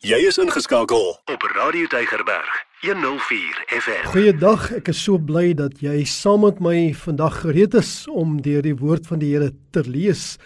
Jy is ingeskakel op Radio Deigerberg 104 FM. Goeiedag, ek is so bly dat jy saam met my vandag gereed is om deur die woord van die Here te lees,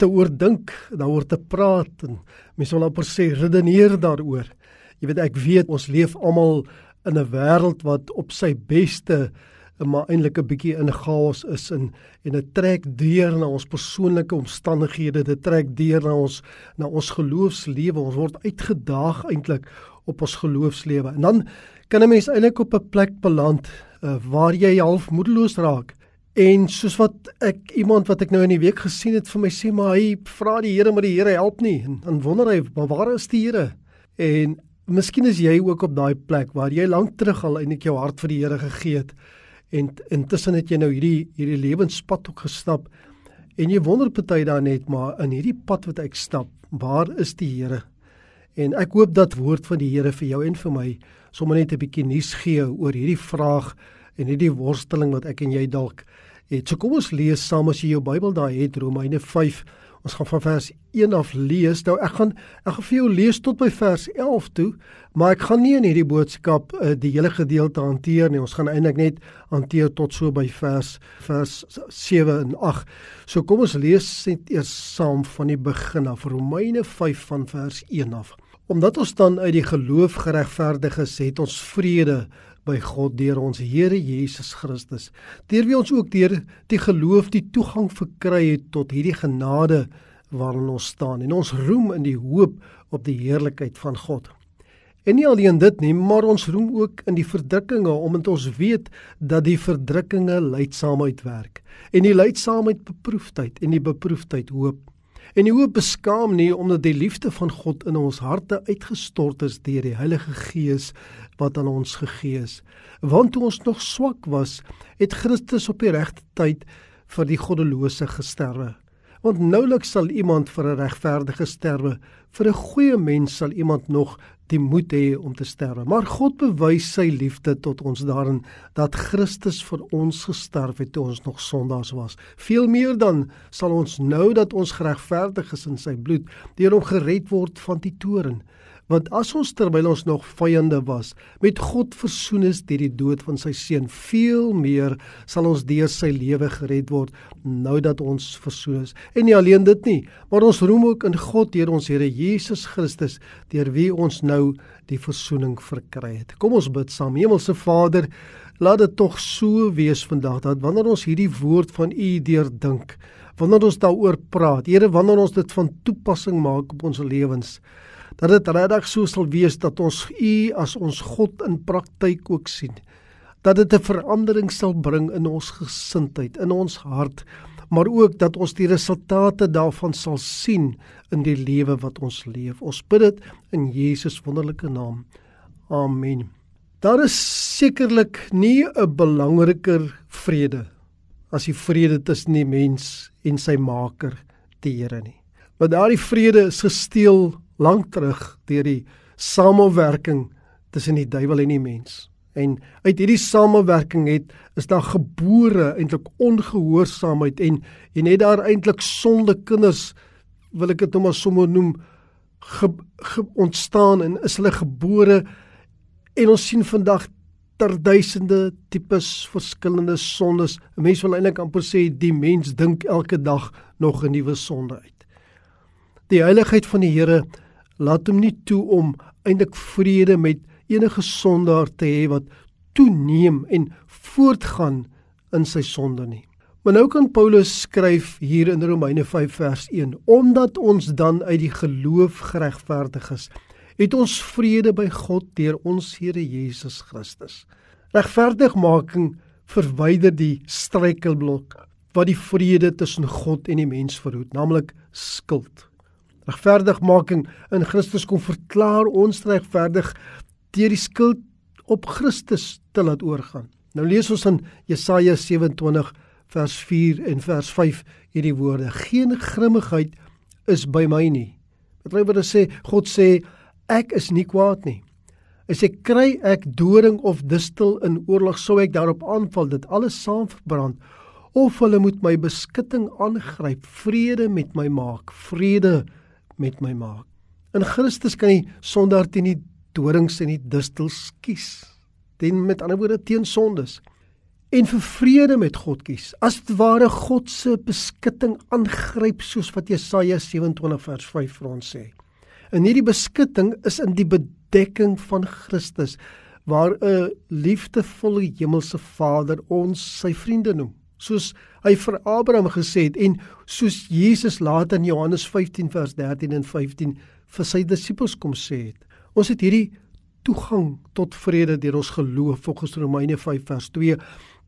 te oordink, daaroor te praat en mens wil amper sê redeneer daaroor. Jy weet ek weet ons leef almal in 'n wêreld wat op sy beste maar eintlik 'n bietjie in chaos is en en dit trek deur na ons persoonlike omstandighede, dit trek deur na ons na ons geloofslewe. Ons word uitgedaag eintlik op ons geloofslewe. En dan kan 'n mens eintlik op 'n plek beland uh, waar jy half moedeloos raak. En soos wat ek iemand wat ek nou in die week gesien het vir my sê, maar hy vra die Here, maar die Here help nie. En dan wonder hy, maar waar is die Here? En miskien is jy ook op daai plek waar jy lank terug al eintlik jou hart vir die Here gegee het en intussen het jy nou hierdie hierdie lewenspad ook gestap. En jy wonder party daar net maar in hierdie pad wat ek stap waar is die Here? En ek hoop dat woord van die Here vir jou en vir my sommer net 'n bietjie nuus gee oor hierdie vraag en hierdie worsteling wat ek en jy dalk het. So kom ons lees saam as jy jou Bybel daar het Romeine 5 Ons gaan van vers 1 af lees. Nou ek gaan ek gaan vir jou lees tot by vers 11 toe, maar ek gaan nie in hierdie boodskap uh, die hele gedeelte hanteer nie. Ons gaan eintlik net hanteer tot so by vers vers 7 en 8. So kom ons lees net eers saam van die begin af Romeine 5 van vers 1 af. Omdat ons dan uit die geloof geregverdig is, het ons vrede by God deur ons Here Jesus Christus. Deur wie ons ook deur die geloof die toegang verkry het tot hierdie genade waarin ons staan en ons roem in die hoop op die heerlikheid van God. En nie alleen dit nie, maar ons roem ook in die verdrukkinge omdat ons weet dat die verdrukkinge lydsaamheid werk en die lydsaamheid beproefdheid en die beproefdheid hoop. En die hoop beskaam nie omdat die liefde van God in ons harte uitgestort is deur die Heilige Gees wat aan ons gegee is. Want toe ons nog swak was, het Christus op die regte tyd vir die goddelose gesterwe. Want nouliks sal iemand vir 'n regverdige sterwe, vir 'n goeie mens sal iemand nog die moed hê om te sterwe. Maar God bewys sy liefde tot ons daarin dat Christus vir ons gesterf het toe ons nog sondaars was. Veel meer dan sal ons nou dat ons geregverdig is in sy bloed, deur hom gered word van die toorn. Want as ons terwyl ons nog vyande was, met God versoen is deur die dood van sy seun, veel meer sal ons deur sy lewe gered word nou dat ons versoen is. En nie alleen dit nie, maar ons roem ook in God deur ons Here Jesus Christus, deur wie ons nou die versoening verkry het. Kom ons bid saam. Hemelse Vader, laat dit tog so wees vandag dat wanneer ons hierdie woord van U deurdink, wanneer ons daaroor praat, Here, wanneer ons dit van toepassing maak op ons lewens, dat dit regtig so sal wees dat ons U as ons God in praktyk ook sien. Dat dit 'n verandering sal bring in ons gesindheid, in ons hart, maar ook dat ons die resultate daarvan sal sien in die lewe wat ons leef. Ons bid dit in Jesus wonderlike naam. Amen. Daar is sekerlik nie 'n belangriker vrede as die vrede tussen die mens en sy maker, die Here nie. Maar daardie vrede is gesteel lank terug deur die samewerking tussen die duiwel en die mens. En uit hierdie samewerking het is daar gebore eintlik ongehoorsaamheid en en het daar eintlik sonde kinders wil ek dit nou maar sommer noem ge, ge, ontstaan en is hulle gebore en ons sien vandag ter duisende tipes verskillende sondes. 'n Mens wil eintlik amper sê die mens dink elke dag nog 'n nuwe sonde uit. Die heiligheid van die Here laat hom nie toe om eintlik vrede met enige sondaar te hê wat toeneem en voortgaan in sy sonde nie. Maar nou kan Paulus skryf hier in Romeine 5 vers 1: Omdat ons dan uit die geloof geregverdig is, het ons vrede by God deur ons Here Jesus Christus. Regverdigmaking verwyder die struikelblok wat die vrede tussen God en die mens verhoed, naamlik skuld. Regverdigmaking in Christus kom verklaar ons regverdig deur die skuld op Christus te laat oorgaan. Nou lees ons in Jesaja 27 vers 4 en vers 5 hierdie woorde: Geen grimmigheid is by my nie. Met ander woorde sê God sê ek is nie kwaad nie. As ek kry ek doring of distel in oorlog sou ek daarop aanval dit alles saam verbrand of hulle moet my beskutting aangryp vrede met my maak vrede met my maak. In Christus kan die sondaar teen die dorings en die distels kies. Teen met ander woorde teen sondes en vir vrede met God kies. As dit ware God se beskutting aangryp soos wat Jesaja 27 vers 5 vir ons sê. En hierdie beskutting is in die bedekking van Christus waar 'n liefdevolle hemelse Vader ons sy vriende noem. Soos hy vir Abraham gesê het en soos Jesus later in Johannes 15 vers 13 en 15 vir sy disippels kom sê het. Ons het hierdie toegang tot vrede deur ons geloof volgens Romeine 5 vers 2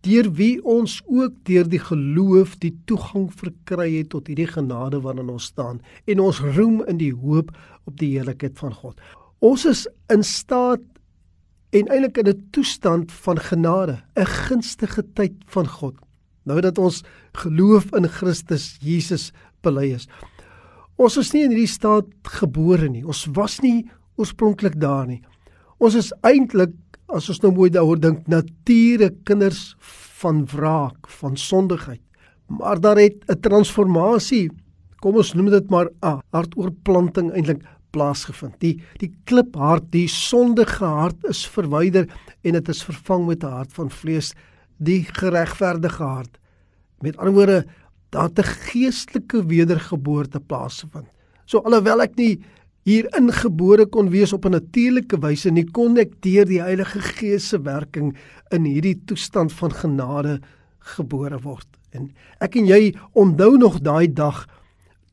deur wie ons ook deur die geloof die toegang verkry het tot hierdie genade waarin ons staan en ons roem in die hoop op die heerlikheid van God. Ons is in staat en eintlik in 'n toestand van genade, 'n gunstige tyd van God. Nou dat ons geloof in Christus Jesus bely is. Ons is nie in hierdie staat gebore nie. Ons was nie oorspronklik daar nie. Ons is eintlik as ons nou mooi daaroor dink, nature kinders van wraak, van sondigheid. Maar daar het 'n transformasie, kom ons noem dit maar 'n hartoorplanting eintlik plaasgevind. Die die kliphart, die sondige hart is verwyder en dit is vervang met 'n hart van vlees, die geregverdige hart. Met ander woorde, daar 'n geestelike wedergeboorte plaasgevind. So alhoewel ek nie hier ingebore kon wees op 'n natuurlike wyse nie kon ek deur die Heilige Gees se werking in hierdie toestand van genade gebore word. En ek en jy onthou nog daai dag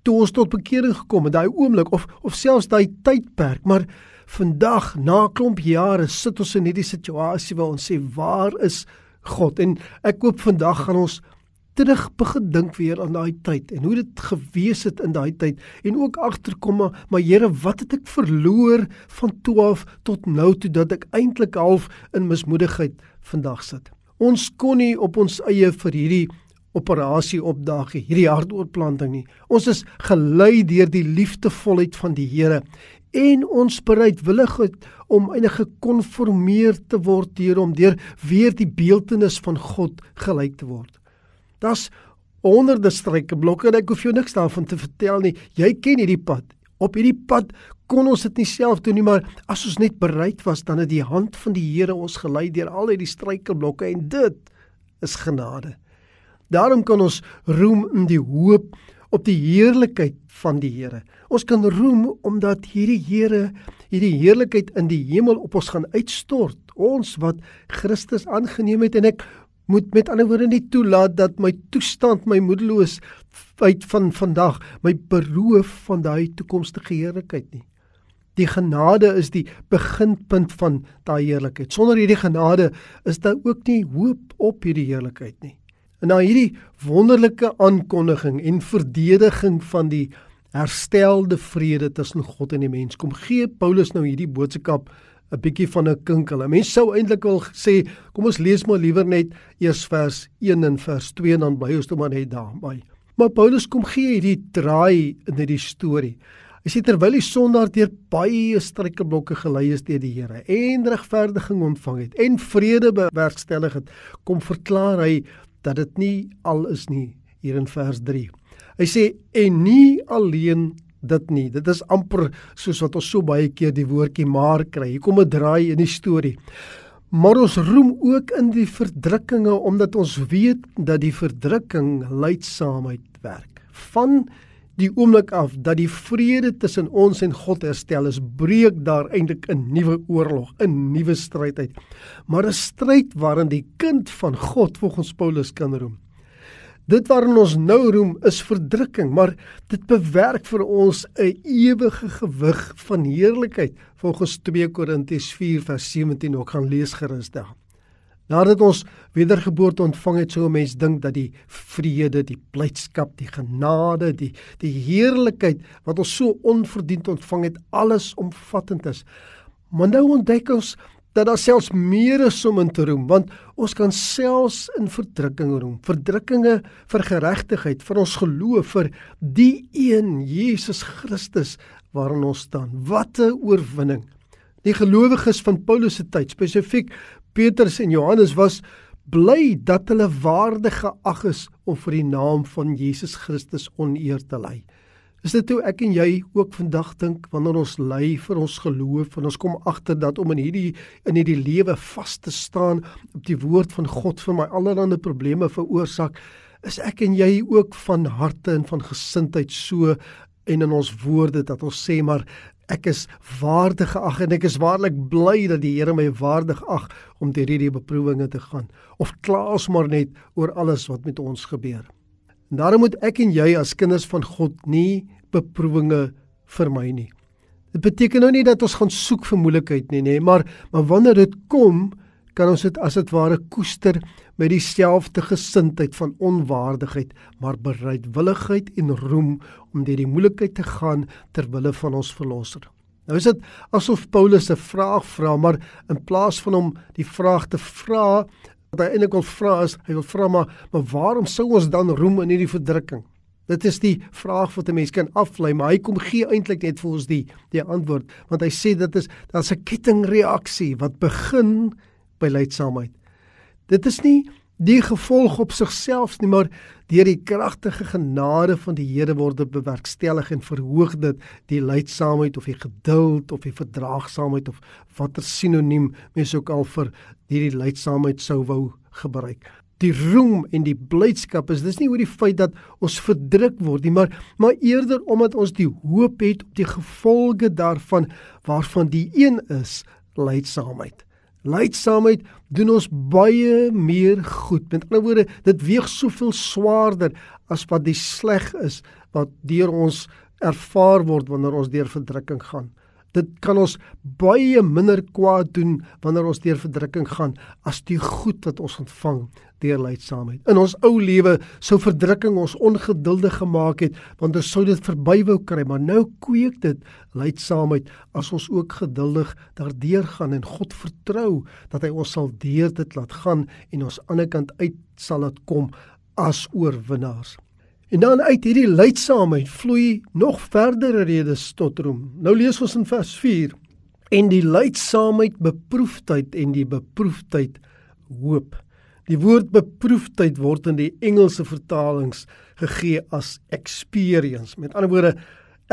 toe ons tot bekering gekom het, daai oomblik of of selfs daai tydperk, maar vandag na klomp jare sit ons in hierdie situasie waar ons sê waar is God? En ek koop vandag gaan ons terug begin dink weer aan daai tyd en hoe dit gewees het in daai tyd en ook agterkom maar, maar Here wat het ek verloor van 12 tot nou toe dat ek eintlik half in mismoedigheid vandag sit. Ons kon nie op ons eie vir hierdie operasie opdaag hierdie hartoortplanting nie. Ons is gelei deur die liefdevolheid van die Here en ons bereidwilligheid om enige gekonformeer te word deur om deur weer die beeldenis van God gelyk te word. Das honderde struikelblokke en ek hoef jou niks daarvan te vertel nie. Jy ken hierdie pad. Op hierdie pad kon ons dit nie self doen nie, maar as ons net bereid was, dan het die hand van die Here ons gelei deur al hierdie struikelblokke en dit is genade. Daarom kan ons roem in die hoop op die heerlikheid van die Here. Ons kan roem omdat hierdie Here hierdie heerlikheid in die hemel op ons gaan uitstort. Ons wat Christus aangeneem het en ek moet met ander woorde nie toelaat dat my toestand my moedeloos uit van vandag my beroof van daai toekomstige heerlikheid nie. Die genade is die beginpunt van daai heerlikheid. Sonder hierdie genade is daar ook nie hoop op hierdie heerlikheid nie. En na hierdie wonderlike aankondiging en verdediging van die herstelde vrede tussen God en die mens, kom gee Paulus nou hierdie boodskap 'n bietjie van 'n kinkel. Mense sou eintlik wil sê, kom ons lees maar liewer net eers vers 1 en vers 2 en dan bly ons toe maar net daarby. Maar Paulus kom gee hierdie draai in hierdie storie. Hy sê terwyl die sondaar deur baie struikelblokke gelei is deur die Here en regverdiging ontvang het en vrede bewerkstellig het, kom verklaar hy dat dit nie al is nie hier in vers 3. Hy sê en nie alleen dit nie. Dit is amper soos wat ons so baie keer die woordjie maar kry. Hier kom 'n draai in die storie. Maar ons roem ook in die verdrukkinge omdat ons weet dat die verdrukking leidsaamheid werk. Van die oomblik af dat die vrede tussen ons en God herstel is, breek daar eintlik 'n nuwe oorlog, 'n nuwe stryd uit. Maar 'n stryd waarin die kind van God volgens Paulus kan roem. Dit waarin ons nou roem is verdrukking, maar dit bewerk vir ons 'n ewige gewig van heerlikheid volgens 2 Korintiërs 4 vers 17 ook gaan lees gerus daar. Nadat ons wedergeboorte ontvang het, sou 'n mens dink dat die vrede, die blydskap, die genade, die die heerlikheid wat ons so onverdiend ontvang het, alles omvattend is. Maar nou ontdek ons dat daar selfs meer is om in te roem want ons kan selfs in verdrukking roem. Verdrukkinge vir geregtigheid vir ons geloof vir die een Jesus Christus waarin ons staan. Wat 'n oorwinning. Die gelowiges van Paulus se tyd spesifiek Petrus en Johannes was bly dat hulle waardig geag is om vir die naam van Jesus Christus oneer te lei. Is dit hoe ek en jy ook vandag dink wanneer ons ly vir ons geloof en ons kom agter dat om in hierdie in hierdie lewe vas te staan op die woord van God vir my allerlei probleme veroorsaak, is ek en jy ook van harte en van gesindheid so en in ons woorde dat ons sê maar ek is waardig geag en ek is waarlik bly dat die Here my waardig ag om deur hierdie beproewinge te gaan of klaas maar net oor alles wat met ons gebeur. En daarom moet ek en jy as kinders van God nie beproewinge vermy nie. Dit beteken nou nie dat ons gaan soek vir moeilikheid nie, nê, maar maar wanneer dit kom, kan ons dit as dit ware koester met dieselfde gesindheid van onwaardigheid, maar bereidwilligheid en roem om deur die moeilikheid te gaan ter wille van ons verlosser. Nou is dit asof Paulus 'n vraag vra, maar in plaas van hom die vraag te vra, wat hy eintlik wil vra is, hy wil vra maar, maar waarom sou ons dan roem in hierdie verdrukking? Dit is die vraag wat 'n mens kan aflei, maar hy kom gee eintlik net vir ons die die antwoord, want hy sê dit is daar's 'n kettingreaksie wat begin by lydsaamheid. Dit is nie die gevolg op sigself nie, maar deur die kragtige genade van die Here word dit bewerkstellig en verhoog dit die lydsaamheid of die geduld of die verdraagsaamheid of watter sinoniem mens ook al vir hierdie lydsaamheid sou wou gebruik die roem en die blydskap is dis nie oor die feit dat ons verdruk word nie maar maar eerder omdat ons die hoop het op die gevolge daarvan waarvan die een is lydsaamheid lydsaamheid doen ons baie meer goed. Met ander woorde dit weeg soveel swaarder as wat die sleg is wat deur ons ervaar word wanneer ons deur verdrukking gaan dit kan ons baie minder kwaad doen wanneer ons deur verdrukking gaan as die goed wat ons ontvang deur lydsaamheid. In ons ou lewe sou verdrukking ons ongeduldig gemaak het want ons sou dit verby wou kry, maar nou kweek dit lydsaamheid as ons ook geduldig daardeur gaan en God vertrou dat hy ons sal deur dit laat gaan en ons aan die ander kant uit sal laat kom as oorwinnaars. En dan uit hierdie lydsaamheid vloei nog verdere redes tot roem. Nou lees ons in vers 4 en die lydsaamheid beproefdheid en die beproefdheid hoop. Die woord beproefdheid word in die Engelse vertalings gegee as experience, met ander woorde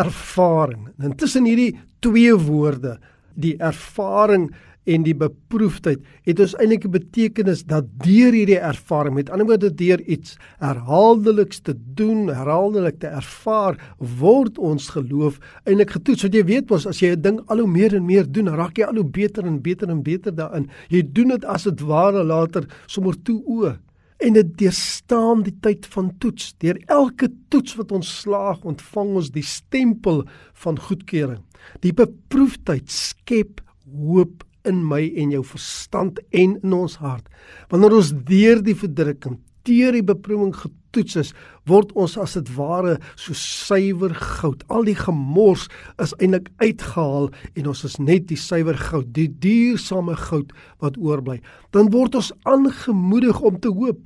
ervaring. En tussen hierdie twee woorde, die ervaring en die beproefdheid het ons eintlik 'n betekenis dat deur hierdie ervaring met ander woorde deur iets herhaaldeliks te doen, herhaaldelik te ervaar, word ons geloof eintlik getoets. Want jy weet mos as jy 'n ding al hoe meer en meer doen, raak jy al hoe beter en beter en beter daarin. Jy doen dit as dit ware later sommer toe o en dit deurstaan die tyd van toets. Deur elke toets wat ons slaag, ontvang ons die stempel van goedkeuring. Die beproefdheid skep hoop in my en jou verstand en in ons hart. Wanneer ons deur die verdrukking, deur die beproewing getoets is, word ons as dit ware so suiwer goud. Al die gemors is eintlik uitgehaal en ons is net die suiwer goud, die duursame goud wat oorbly. Dan word ons aangemoedig om te hoop.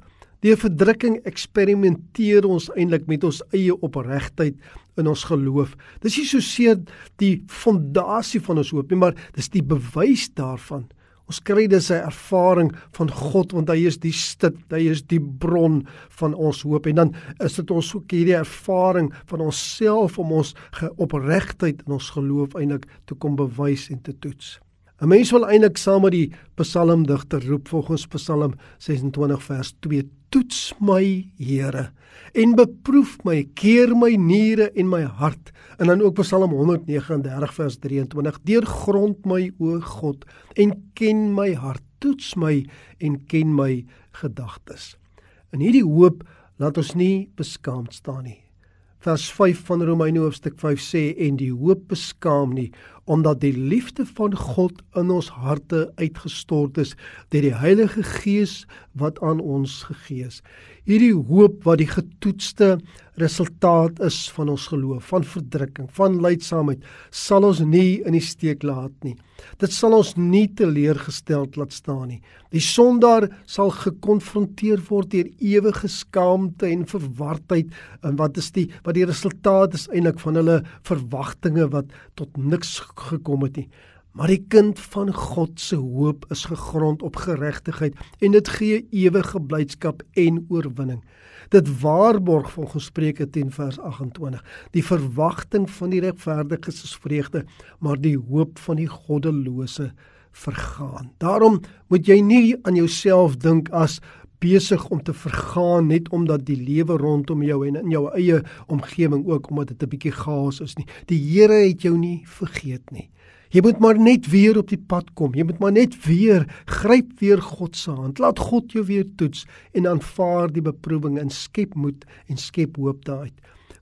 Deur verdrukking eksperimenteer ons eintlik met ons eie opregtheid in ons geloof. Dis nie so seer die fondasie van ons hoop nie, maar dis die bewys daarvan. Ons kry dis 'n ervaring van God want hy is die stit, hy is die bron van ons hoop en dan is dit ons ook hierdie ervaring van onsself om ons opregtheid in ons geloof eintlik te kom bewys en te toets. 'n Mens wil eintlik saam met die psalmdigter roep volgens Psalm 26 vers 2 Toets my Here en beproef my, keer my niere en my hart. En dan ook Psalm 139 vers 23: Deurgrond my o God en ken my hart, toets my en ken my gedagtes. In hierdie hoop laat ons nie beskaamd staan nie. Vers 5 van Romeine hoofstuk 5 sê en die hoop beskaam nie omdat die liefde van God in ons harte uitgestort is deur die Heilige Gees wat aan ons gegee is. Hierdie hoop wat die getoetste resultaat is van ons geloof, van verdrukking, van lydsaamheid, sal ons nie in die steek laat nie. Dit sal ons nie teleurgesteld laat staan nie. Die sondaar sal gekonfronteer word deur ewige skaamte en verwardheid en wat is die wat die resultaat is eintlik van hulle verwagtinge wat tot niks gekom het nie. Maar die kind van God se hoop is gegrond op geregtigheid en dit gee ewige blydskap en oorwinning. Dit waarborg volgens Spreuke 10 vers 28. Die verwagting van die regverdiges is vreugde, maar die hoop van die goddelose vergaan. Daarom moet jy nie aan jouself dink as besig om te vergaan net omdat die lewe rondom jou en in jou eie omgewing ook omdat dit 'n bietjie chaos is nie. Die Here het jou nie vergeet nie. Jy moet maar net weer op die pad kom. Jy moet maar net weer gryp weer God se hand. Laat God jou weer toets en aanvaar die beproewing en skep moed en skep hoop daaruit.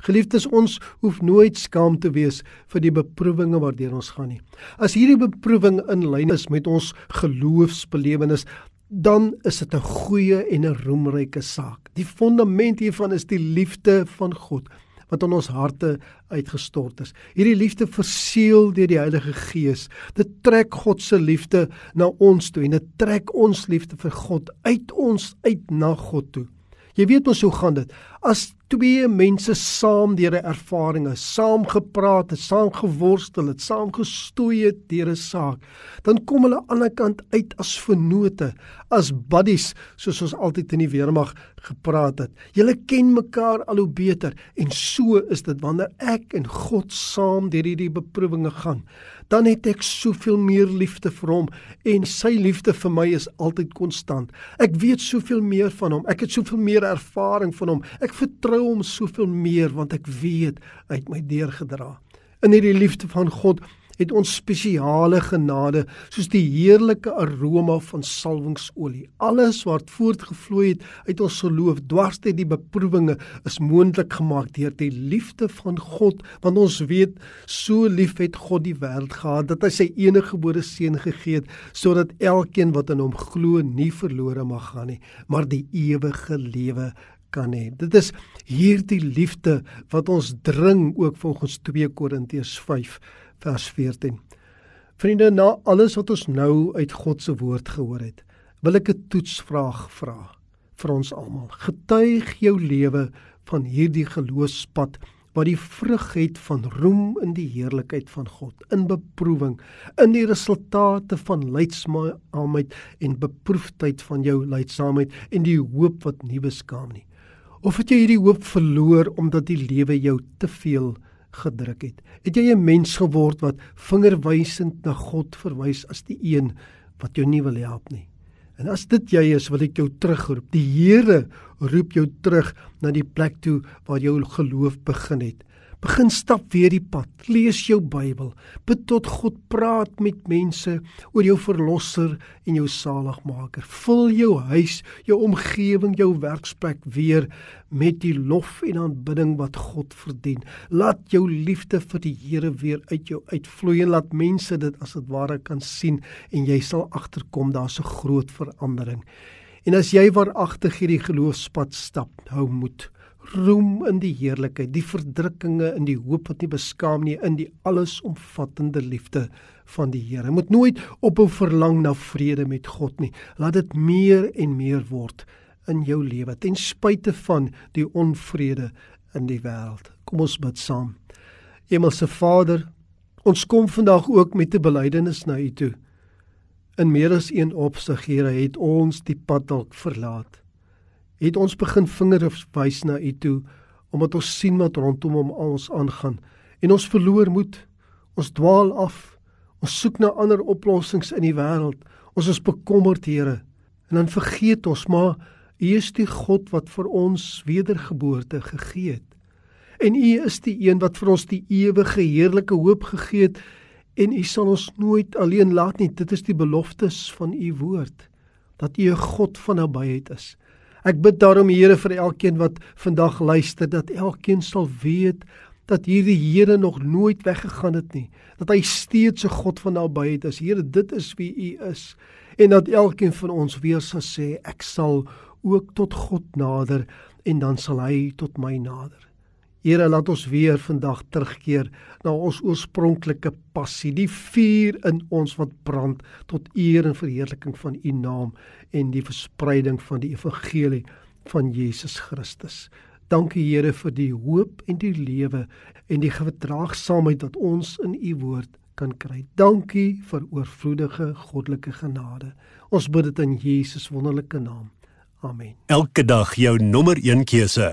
Geliefdes, ons hoef nooit skaam te wees vir die beproewinge waardeur ons gaan nie. As hierdie beproewing in lyn is met ons geloofsbelewenis, dan is dit 'n goeie en 'n roemryke saak. Die fondament hiervan is die liefde van God wat in ons harte uitgestort is. Hierdie liefde verseël deur die Heilige Gees. Dit trek God se liefde na ons toe en dit trek ons liefde vir God uit ons uit na God toe. Jy weet mos hoe gaan dit? As twee mense saam deur 'n ervaring, saam gepraat het, saam geworstel het, saam gestoei het deur 'n saak, dan kom hulle aan die ander kant uit as vennote, as buddies, soos ons altyd in die weermag gepraat het. Julle ken mekaar al hoe beter en so is dit wanneer ek en God saam deur hierdie beproewinge gaan dan het ek soveel meer liefde vir hom en sy liefde vir my is altyd konstant. Ek weet soveel meer van hom. Ek het soveel meer ervaring van hom. Ek vertrou hom soveel meer want ek weet hy het my deurgedra. In hierdie liefde van God het ons spesiale genade soos die heerlike aroma van salwingsolie. Alles wat voortgevloei het uit ons geloof dwars deur die beproewinge is moontlik gemaak deur die liefde van God, want ons weet so lief het God die wêreld gehad dat hy sy enige gebore seun gegee het sodat elkeen wat in hom glo nie verlore mag gaan nie, maar die ewige lewe kan hê. Dit is hierdie liefde wat ons dring ook volgens 2 Korintiërs 5 vers 14. Vriende, na alles wat ons nou uit God se woord gehoor het, wil ek 'n toetsvraag vra vir ons almal. Getuig jou lewe van hierdie geloofspad wat die vrug het van roem in die heerlikheid van God, in beproewing, in die resultate van lydsaamheid en beproefdheid van jou lydsaamheid en die hoop wat nie beskaam nie. Of het jy hierdie hoop verloor omdat die lewe jou te veel gedruk het. Het jy 'n mens geword wat vingerwysend na God verwys as die een wat jou nie wil help nie? En as dit jy is, wil ek jou terugroep. Die Here roep jou terug na die plek toe waar jou geloof begin het. Begin stap weer die pad. Lees jou Bybel. Bid tot God, praat met mense oor jou verlosser en jou saligmaker. Vul jou huis, jou omgewing, jou werksplek weer met die lof en aanbidding wat God verdien. Laat jou liefde vir die Here weer uit jou uitvloei en laat mense dit as dit ware kan sien en jy sal agterkom daar's 'n groot verandering. En as jy waaragtig hierdie geloofspad stap, hou moed roem in die heerlikheid, die verdrukkinge in die hoop wat nie beskaam nie in die allesomvattende liefde van die Here. Moet nooit ophou verlang na vrede met God nie. Laat dit meer en meer word in jou lewe ten spyte van die onvrede in die wêreld. Kom ons bid saam. Hemelse Vader, ons kom vandag ook met 'n belydenis na U toe. In meer as een opsig, Here, het ons die pad dalk verlaat het ons begin vingers wys na U toe omdat ons sien wat rondom om ons aangaan en ons verloor moed. Ons dwaal af. Ons soek na ander oplossings in die wêreld. Ons is bekommerd, Here. En dan vergeet ons maar U is die God wat vir ons wedergeboorte gegee het. En U is die een wat vir ons die ewige heerlike hoop gegee het en U sal ons nooit alleen laat nie. Dit is die beloftes van U woord dat U 'n God van nabyheid is. Ek bid daarom Here vir elkeen wat vandag luister dat elkeen sal weet dat hierdie Here nog nooit weggegaan het nie. Dat hy steeds 'n God van nabyheid is. Here, dit is wie U is. En dat elkeen van ons weer sal sê ek sal ook tot God nader en dan sal hy tot my nader. Here, laat ons weer vandag terugkeer na ons oorspronklike passie, die vuur in ons wat brand tot eer en verheerliking van U naam en die verspreiding van die evangelie van Jesus Christus. Dankie Here vir die hoop en die lewe en die gedraagsaamheid wat ons in U woord kan kry. Dankie vir oorvloedige goddelike genade. Ons bid dit in Jesus wonderlike naam. Amen. Elke dag jou nommer 1 keuse.